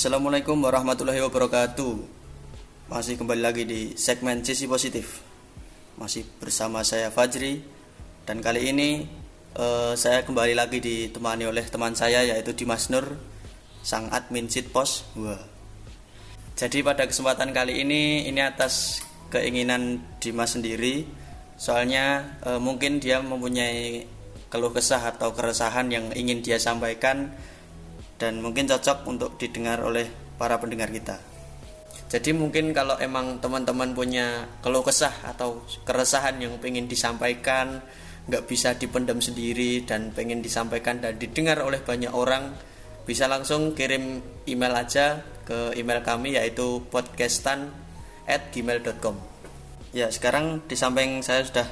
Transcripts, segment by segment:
Assalamualaikum warahmatullahi wabarakatuh. Masih kembali lagi di segmen sisi positif. Masih bersama saya Fajri dan kali ini eh, saya kembali lagi ditemani oleh teman saya yaitu Dimas Nur, sang admin Sitpos. Wah. Jadi pada kesempatan kali ini ini atas keinginan Dimas sendiri. Soalnya eh, mungkin dia mempunyai keluh kesah atau keresahan yang ingin dia sampaikan dan mungkin cocok untuk didengar oleh para pendengar kita. Jadi mungkin kalau emang teman-teman punya keluh kesah atau keresahan yang pengen disampaikan, nggak bisa dipendam sendiri dan pengen disampaikan dan didengar oleh banyak orang, bisa langsung kirim email aja ke email kami yaitu podcastan at gmail.com. Ya sekarang di samping saya sudah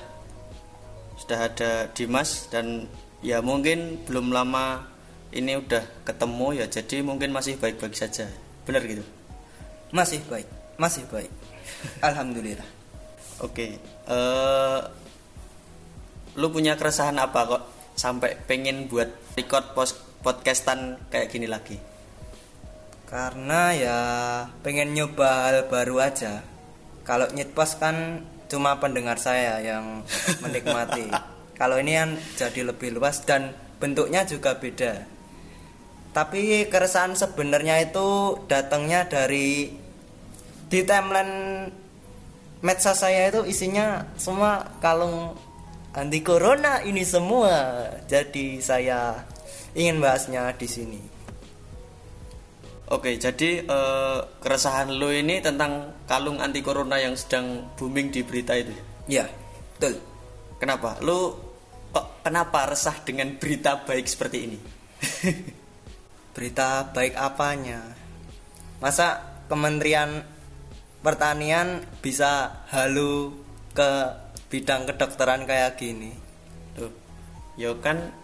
sudah ada Dimas dan ya mungkin belum lama ini udah ketemu ya jadi mungkin masih baik-baik saja benar gitu Masih baik, masih baik. Alhamdulillah. oke eh lu punya keresahan apa kok sampai pengen buat record post podcastan kayak gini lagi Karena ya pengen nyoba hal baru aja. Kalau nyitpos kan cuma pendengar saya yang menikmati. Kalau ini kan jadi lebih luas dan bentuknya juga beda. Tapi keresahan sebenarnya itu datangnya dari di timeline medsos saya itu isinya semua kalung anti corona ini semua. Jadi saya ingin bahasnya di sini. oke jadi eh, keresahan lu ini tentang kalung anti corona yang sedang booming di berita itu Ya, betul. kenapa lu kok kenapa resah dengan berita baik seperti ini Berita baik apanya? Masa Kementerian Pertanian bisa halu ke bidang kedokteran kayak gini? Tuh, ya kan,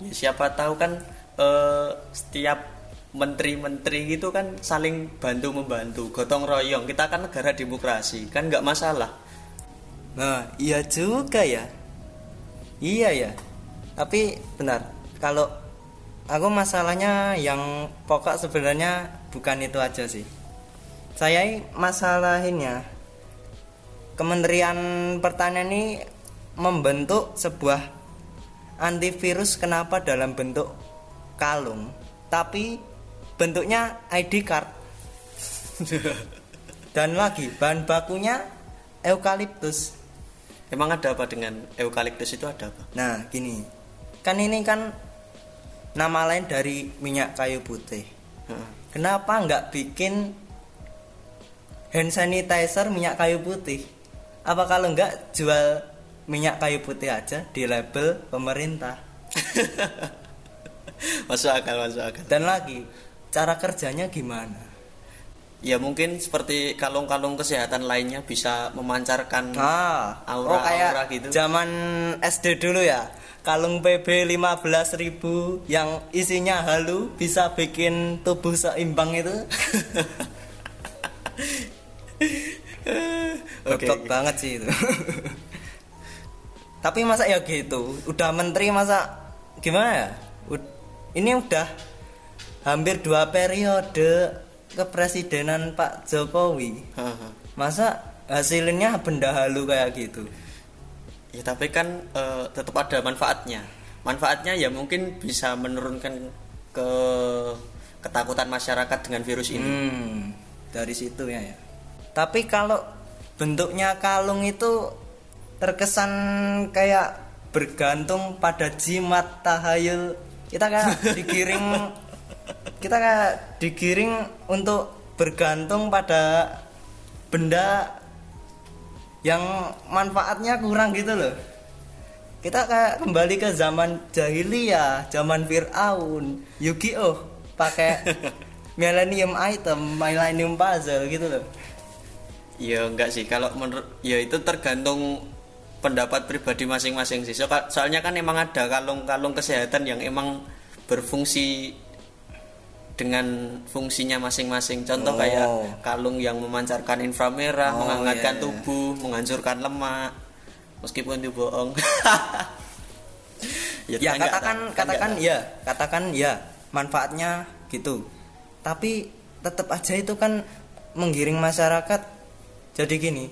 ya siapa tahu kan eh, setiap menteri-menteri gitu kan saling bantu membantu, gotong royong. Kita kan negara demokrasi, kan nggak masalah. Nah, iya juga ya. Iya ya. Tapi benar, kalau aku masalahnya yang pokok sebenarnya bukan itu aja sih. Saya masalahinnya Kementerian Pertanian ini membentuk sebuah antivirus kenapa dalam bentuk kalung, tapi bentuknya ID card. Dan lagi bahan bakunya eukaliptus. Emang ada apa dengan eukaliptus itu ada apa? Nah, gini. Kan ini kan nama lain dari minyak kayu putih. Heeh. Kenapa nggak bikin hand sanitizer minyak kayu putih? Apa kalau nggak jual minyak kayu putih aja di label pemerintah? masuk akal, masuk akal. Dan lagi, cara kerjanya gimana? Ya mungkin seperti kalung-kalung kesehatan lainnya bisa memancarkan Ah, aura, oh kayak aura gitu. zaman SD dulu ya. Kalung PB 15.000 yang isinya halu bisa bikin tubuh seimbang itu. Oke. Goblok banget sih itu. Tapi masa ya gitu, udah menteri masa gimana ya? Ini udah hampir dua periode kepresidenan Pak Jokowi. Masa hasilnya benda halu kayak gitu? Ya tapi kan eh, tetap ada manfaatnya. Manfaatnya ya mungkin bisa menurunkan ke ketakutan masyarakat dengan virus ini. Hmm, dari situ ya ya. Tapi kalau bentuknya kalung itu terkesan kayak bergantung pada jimat tahayul. Kita kayak digiring kita kayak digiring untuk bergantung pada benda yang manfaatnya kurang gitu loh. Kita kayak kembali ke zaman jahiliyah, zaman Fir'aun, Yu-Gi-Oh pakai Millennium item, Millennium puzzle gitu loh. Ya enggak sih kalau menurut ya itu tergantung pendapat pribadi masing-masing sih. So- soalnya kan emang ada kalung-kalung kesehatan yang emang berfungsi dengan fungsinya masing-masing. Contoh Oh. kayak kalung yang memancarkan inframerah, Oh, menghangatkan iya, iya. tubuh, menghancurkan lemak. Meskipun itu bohong. Ya enggak katakan tahu, katakan enggak ya, katakan ya manfaatnya gitu. Tapi tetap aja itu kan menggiring masyarakat jadi gini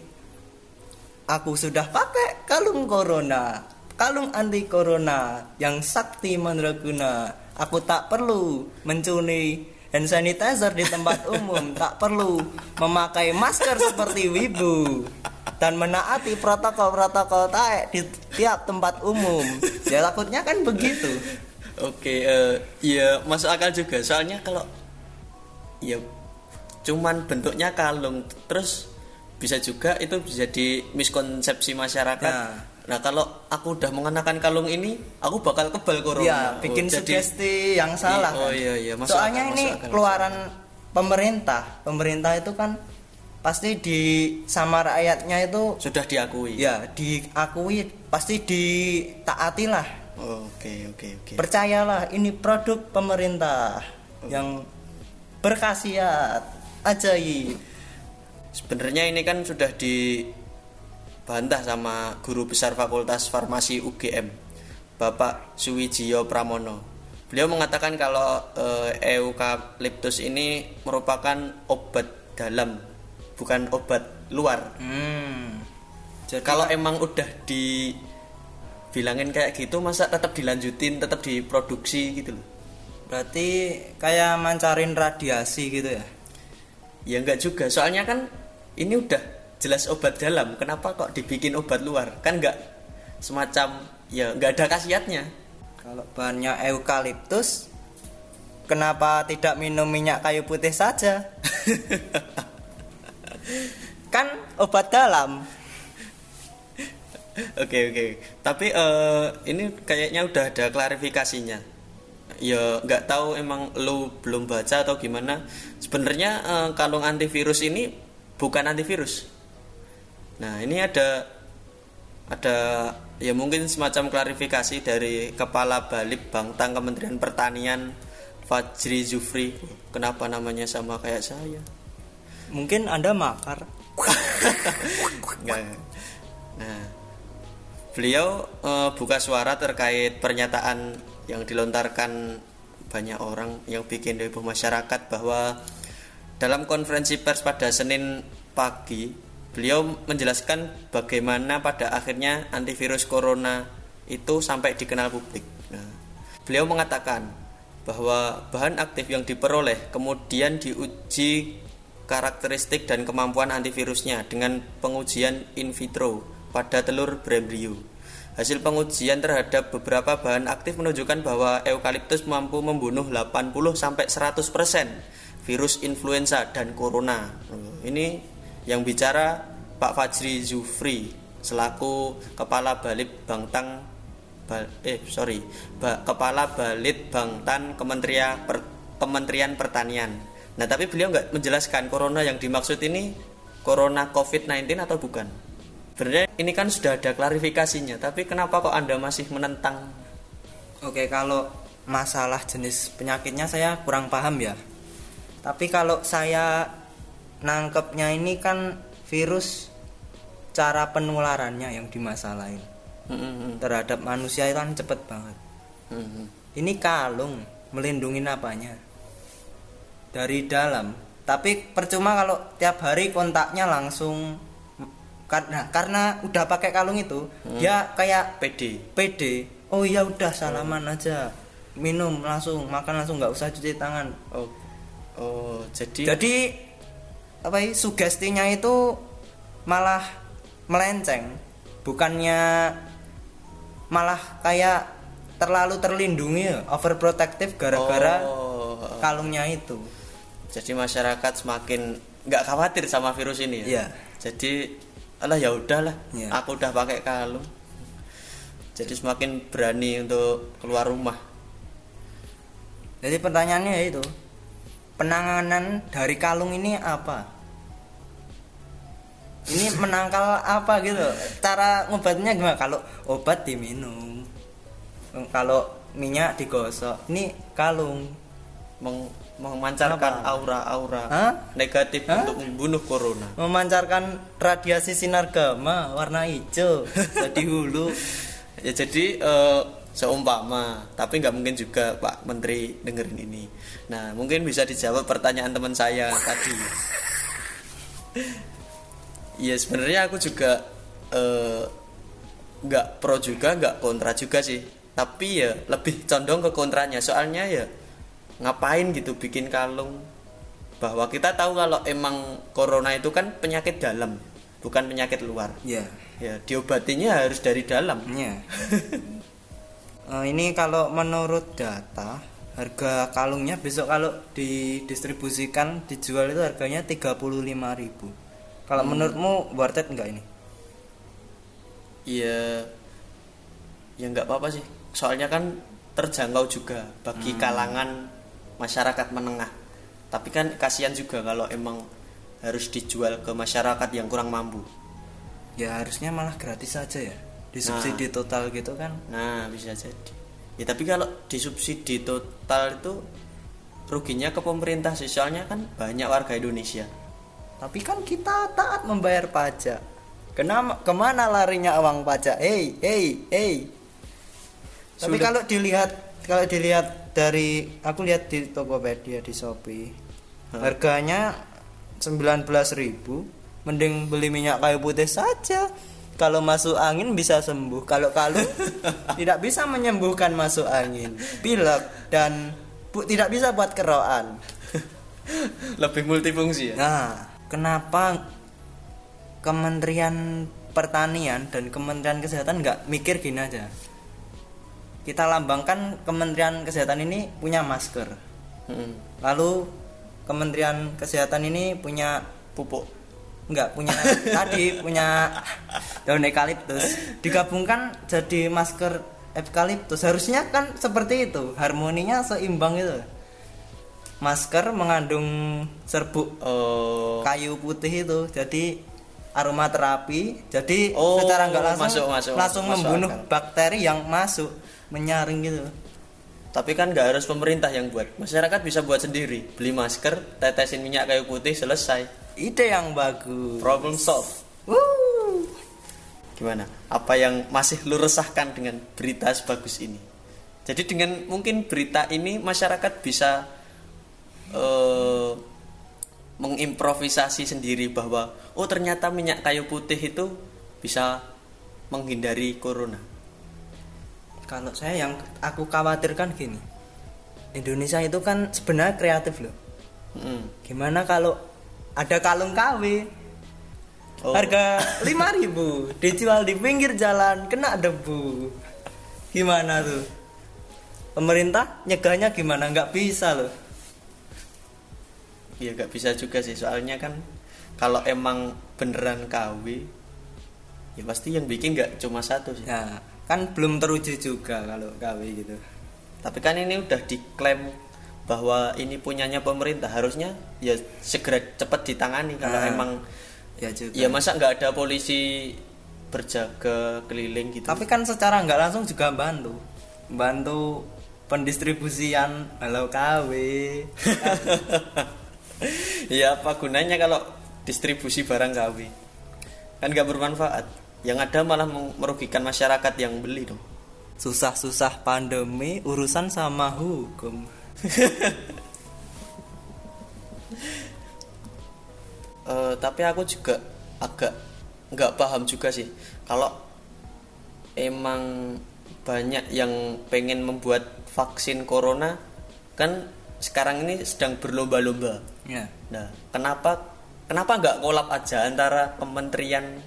aku sudah pakai kalung corona kalung anti corona yang sakti mandraguna aku tak perlu mencuri hand sanitizer di tempat umum tak perlu memakai masker seperti wibu dan menaati protokol-protokol taek di tiap tempat umum ya takutnya kan begitu Oke, eh ya masuk akal juga. Soalnya kalau ya cuman bentuknya kalung, terus bisa juga itu bisa jadi miskonsepsi masyarakat. Nah. Nah, kalau aku udah mengenakan kalung ini, aku bakal kebal corona. ya bikin Oh, jadi- sugesti yang salah Oh, kan. iya, iya. Masuk soalnya akal, ini masuk akal, keluaran pemerintah pemerintah itu kan pasti di sama rakyatnya itu sudah diakui. ya diakui pasti ditaati lah Oh, Oke, oke, oke. percayalah ini produk pemerintah yang berkhasiat ajaib Sebenarnya ini kan sudah dibantah sama guru besar Fakultas Farmasi UGM, Bapak Suwijiyo Pramono. Beliau mengatakan kalau eh, eukaliptus ini merupakan obat dalam, bukan obat luar. hmm. jadi Kalau emang udah dibilangin kayak gitu, masa tetap dilanjutin, tetap diproduksi gitu loh? berarti kayak mancarin radiasi gitu ya Ya enggak juga, soalnya kan ini udah jelas obat dalam, kenapa kok dibikin obat luar? Kan enggak semacam ya enggak ada khasiatnya. Kalau bahannya eukaliptus, kenapa tidak minum minyak kayu putih saja? kan obat dalam. Oke oke, tapi eh, ini kayaknya udah ada klarifikasinya. Ya nggak tahu emang lu belum baca atau gimana. Sebenarnya eh, kalung antivirus ini bukan antivirus. Nah ini ada ada ya mungkin semacam klarifikasi dari Kepala Balip Bangtang Kementerian Pertanian Fajri Zufri. Kenapa namanya sama kayak saya? Mungkin Anda makar. Nah, beliau eh, buka suara terkait pernyataan yang dilontarkan banyak orang yang bikin heboh masyarakat bahwa dalam konferensi pers pada Senin pagi, beliau menjelaskan bagaimana pada akhirnya antivirus corona itu sampai dikenal publik. Nah, beliau mengatakan bahwa bahan aktif yang diperoleh kemudian diuji karakteristik dan kemampuan antivirusnya dengan pengujian in vitro pada telur berembrio. Hasil pengujian terhadap beberapa bahan aktif menunjukkan bahwa eukaliptus mampu membunuh 80 sampai 100% virus influenza dan corona. Ini yang bicara Pak Fajri Zufri selaku Kepala Balit Bangtang Bal- eh sorry Ba- Kepala Balit Bangtan Kementerian Per- Kementerian Pertanian. Nah tapi beliau nggak menjelaskan corona yang dimaksud ini corona COVID-19 atau bukan. Sebenarnya ini kan sudah ada klarifikasinya, tapi kenapa kok anda masih menentang? Oke, kalau masalah jenis penyakitnya saya kurang paham ya. Tapi kalau saya nangkepnya ini kan virus cara penularannya yang dimasalahin. Hmm, Terhadap manusia itu kan cepet banget. hmm, hmm. Ini kalung melindungi apanya? Dari dalam. Tapi percuma kalau tiap hari kontaknya langsung karena karena udah pakai kalung itu, dia kayak PD. PD. Oh iya udah salaman aja. Minum langsung, makan langsung nggak usah cuci tangan. Oh, oh jadi, Jadi apa ya, sugestinya itu malah melenceng. Bukannya malah kayak terlalu terlindungi overprotective gara-gara Oh, kalungnya itu. jadi masyarakat semakin nggak khawatir sama virus ini ya. Iya. Jadi alah ya udahlah, Iya. aku udah pakai kalung. Jadi semakin berani untuk keluar rumah. Jadi pertanyaannya ya itu. Penanganan dari kalung ini apa? Ini menangkal apa gitu? Cara ngobatnya gimana? Kalau obat diminum. Kalau minyak digosok. Ini kalung. Meng- memancarkan aura-aura negatif Hah? untuk membunuh corona. Memancarkan radiasi sinar gamma warna hijau jadi hulu. Ya jadi eh, seumpama tapi nggak mungkin juga Pak Menteri dengerin ini nah mungkin bisa dijawab pertanyaan teman saya tadi Iya sebenarnya aku juga eh, nggak pro juga nggak kontra juga sih. Tapi ya lebih condong ke kontranya. Soalnya ya ngapain gitu bikin kalung? Bahwa kita tahu kalau emang corona itu kan penyakit dalam bukan penyakit luar. Ya ya diobatinya harus dari dalam. Ya Eh, ini kalau menurut data harga kalungnya besok kalau didistribusikan dijual itu harganya 35.000 kalau menurutmu worth it enggak ini Iya, ya nggak apa-apa sih. Soalnya kan terjangkau juga bagi kalangan masyarakat menengah. Tapi kan kasihan juga kalau emang harus dijual ke masyarakat yang kurang mampu. ya harusnya malah gratis saja ya disubsidi total gitu kan Nah, bisa jadi. Ya tapi kalau disubsidi total itu ruginya ke pemerintah sih. Soalnya kan banyak warga Indonesia. Tapi kan kita taat membayar pajak. Kenapa ke mana larinya uang pajak? Hey, hey, hey. Tapi kalau dilihat kalau dilihat dari aku lihat di Tokopedia di Shopee harganya 19.000 mending beli minyak kayu putih saja. Kalau masuk angin bisa sembuh. Kalau kalung tidak bisa menyembuhkan masuk angin, pilek dan bu, tidak bisa buat keroan. Lebih multifungsi ya. Nah, kenapa Kementerian Pertanian dan Kementerian Kesehatan nggak mikir gini aja? Kita lambangkan Kementerian Kesehatan ini punya masker, Mm-mm. lalu Kementerian Kesehatan ini punya Pupuk. nggak punya tadi punya daun eukaliptus digabungkan jadi masker eukaliptus harusnya kan seperti itu harmoninya seimbang itu masker mengandung serbuk Oh, kayu putih itu jadi aromaterapi jadi Oh, secara nggak langsung masuk, masuk, langsung masuk membunuh akal. bakteri yang masuk menyaring gitu Tapi kan nggak harus pemerintah yang buat. Masyarakat bisa buat sendiri. Beli masker, tetesin minyak kayu putih, selesai. ide yang bagus Problem solve. Wuh. Gimana? Apa yang masih lu resahkan dengan berita sebagus ini? Jadi dengan mungkin berita ini masyarakat bisa eh, mengimprovisasi sendiri bahwa oh ternyata minyak kayu putih itu bisa menghindari corona. kalau saya yang aku khawatirkan gini Indonesia itu kan sebenarnya kreatif loh Mm. gimana kalau ada kalung KW Oh. harga 5000 dijual di pinggir jalan kena debu gimana tuh pemerintah nyegahnya gimana nggak bisa loh Iya gak bisa juga sih. Soalnya kan kalau emang beneran KW ya pasti yang bikin nggak cuma satu sih. ya kan belum teruji juga kalau KW gitu. Tapi kan ini udah diklaim bahwa ini punyanya pemerintah. Harusnya ya segera cepat ditangani kalau Nah, emang ya juga. Ya masa nggak ada polisi berjaga keliling gitu. tapi kan secara nggak langsung juga bantu. Bantu pendistribusian. Halo KW ya apa gunanya kalau distribusi barang KW? Kan nggak bermanfaat. Yang ada malah merugikan masyarakat yang beli dong. susah-susah pandemi urusan sama hukum Eh, tapi aku juga agak nggak paham juga sih kalau emang banyak yang pengen membuat vaksin corona kan sekarang ini sedang berlomba-lomba. Ya Nah, kenapa kenapa nggak kolab aja antara kementerian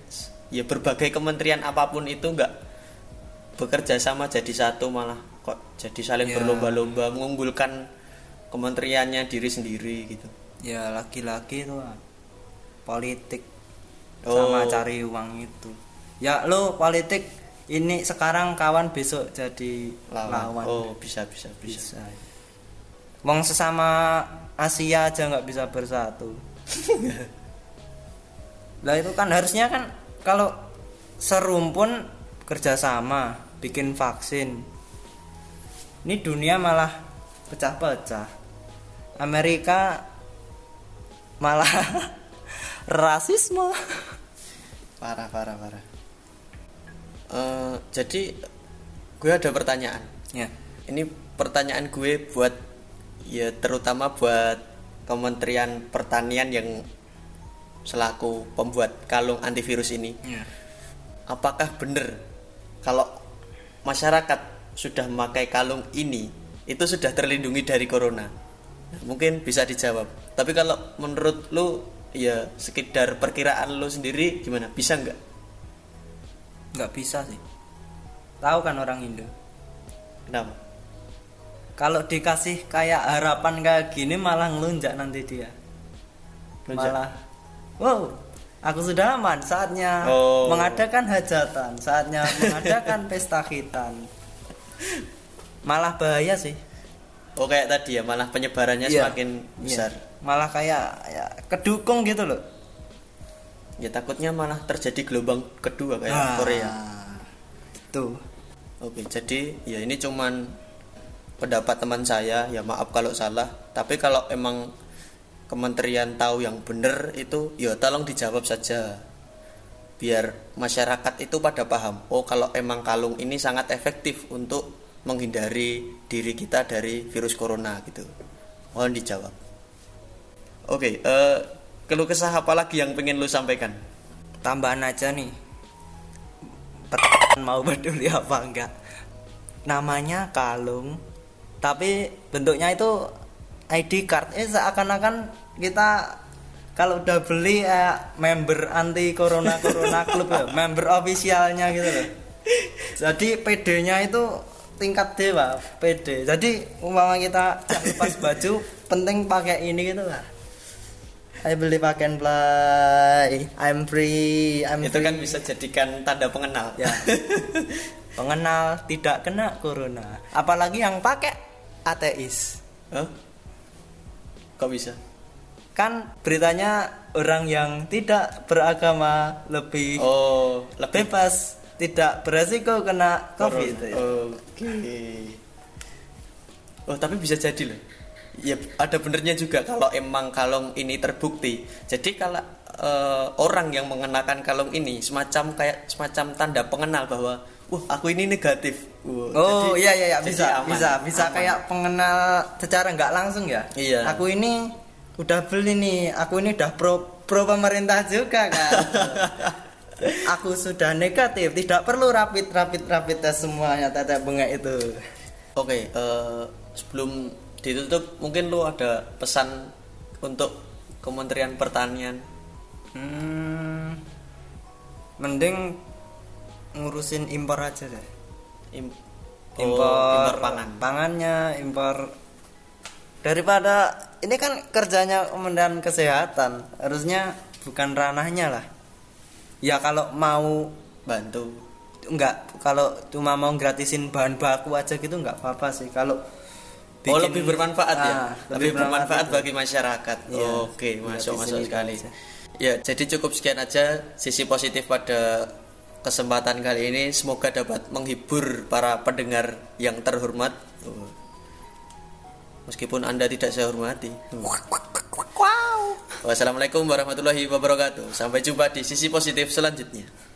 ya berbagai kementerian apa pun itu nggak bekerja sama jadi satu malah kok jadi saling Ya. berlomba-lomba mengunggulkan kementeriannya diri sendiri gitu. ya laki-laki tuh ah, politik Oh. sama cari uang itu ya lo politik ini sekarang kawan besok jadi lawan, Oh, bisa bisa bisa. bisa Wong sesama Asia aja nggak bisa bersatu lah itu kan harusnya kan kalau serumpun kerjasama bikin vaksin ini dunia malah pecah-pecah Amerika malah rasisme Parah parah parah. Eh, jadi gue ada pertanyaan. Ya. Ini pertanyaan gue buat ya terutama buat Kementerian Pertanian yang selaku pembuat kalung antivirus ini. Ya. Apakah benar kalau masyarakat sudah memakai kalung ini itu sudah terlindungi dari corona? Nah, mungkin bisa dijawab. Tapi kalau menurut lu ya sekedar perkiraan lu sendiri gimana? Bisa nggak? Nggak bisa sih. Tahu kan orang Indo. Kenapa? Kalau dikasih kayak harapan kayak gini malah ngelunjak nanti dia. Lonjak. Malah, wow, aku sudah aman. Saatnya Oh. mengadakan hajatan, saatnya mengadakan pesta khitan. Malah bahaya sih. Oh kayak tadi ya malah penyebarannya Iya. semakin besar. Iya. Malah kayak ya kedukung gitu loh. Ya takutnya malah terjadi gelombang kedua kayak Ah, Korea. Tuh. Oke, jadi ya ini cuman pendapat teman saya, ya maaf kalau salah. Tapi kalau emang kementerian tahu yang benar itu, ya tolong dijawab saja. Biar masyarakat itu pada paham. Oh, kalau emang kalung ini sangat efektif untuk menghindari diri kita dari virus corona gitu. Mohon dijawab. Oke, eh keluh kesah apa lagi yang pengen lu sampaikan? Tambahan aja nih. Pertanyaan mau peduli apa enggak? Namanya kalung, tapi bentuknya itu ID card. Eh seakan-akan kita kalau udah beli eh, member anti corona corona club ya, member officialnya gitu loh. Jadi PD-nya itu tingkat dewa, PD. Jadi umpama kita lepas baju, penting pakai ini gitu lah. I beli and play. I'm free. I'm itu kan free. bisa jadikan tanda pengenal. ya. Pengenal tidak kena corona. Apalagi yang pakai ateis. Hah? Kok bisa? Kan beritanya orang yang tidak beragama lebih Oh, lebih bebas, tidak beresiko kena covid. Oke. Oh, tapi bisa jadi loh. Ya ada benernya juga kalau emang kalung ini terbukti. Jadi kalau eh, orang yang mengenakan kalung ini semacam kayak semacam tanda pengenal bahwa wah aku ini negatif. Wah, Oh jadi- iya iya iya bisa aman. bisa bisa Aman. kayak pengenal secara nggak langsung ya. Iya. Aku ini udah beli nih, aku ini udah pro pro pemerintah juga kan. aku sudah negatif, tidak perlu rapid rapid rapid tes semuanya tetek bengek itu. Oke, eh, sebelum ditutup mungkin lu ada pesan untuk Kementerian Pertanian. Hmm, mending ngurusin impor aja deh. Im- oh, Impor, pangan. pangannya, impor daripada ini kan kerjanya Kementerian Kesehatan, harusnya bukan ranahnya lah. Ya kalau mau Bantu. enggak kalau cuma mau gratisin bahan baku aja gitu enggak apa-apa sih. Kalau oh, bikin- lebih bermanfaat ya. Ah, Lebih bermanfaat itu. bagi masyarakat. Iya. Oke, masuk masuk sekali. aja. Ya, jadi cukup sekian aja sisi positif pada kesempatan kali ini. Semoga dapat menghibur para pendengar yang terhormat. Oh. Meskipun Anda tidak saya hormati. Wassalamualaikum warahmatullahi wabarakatuh. Sampai jumpa di sisi positif selanjutnya.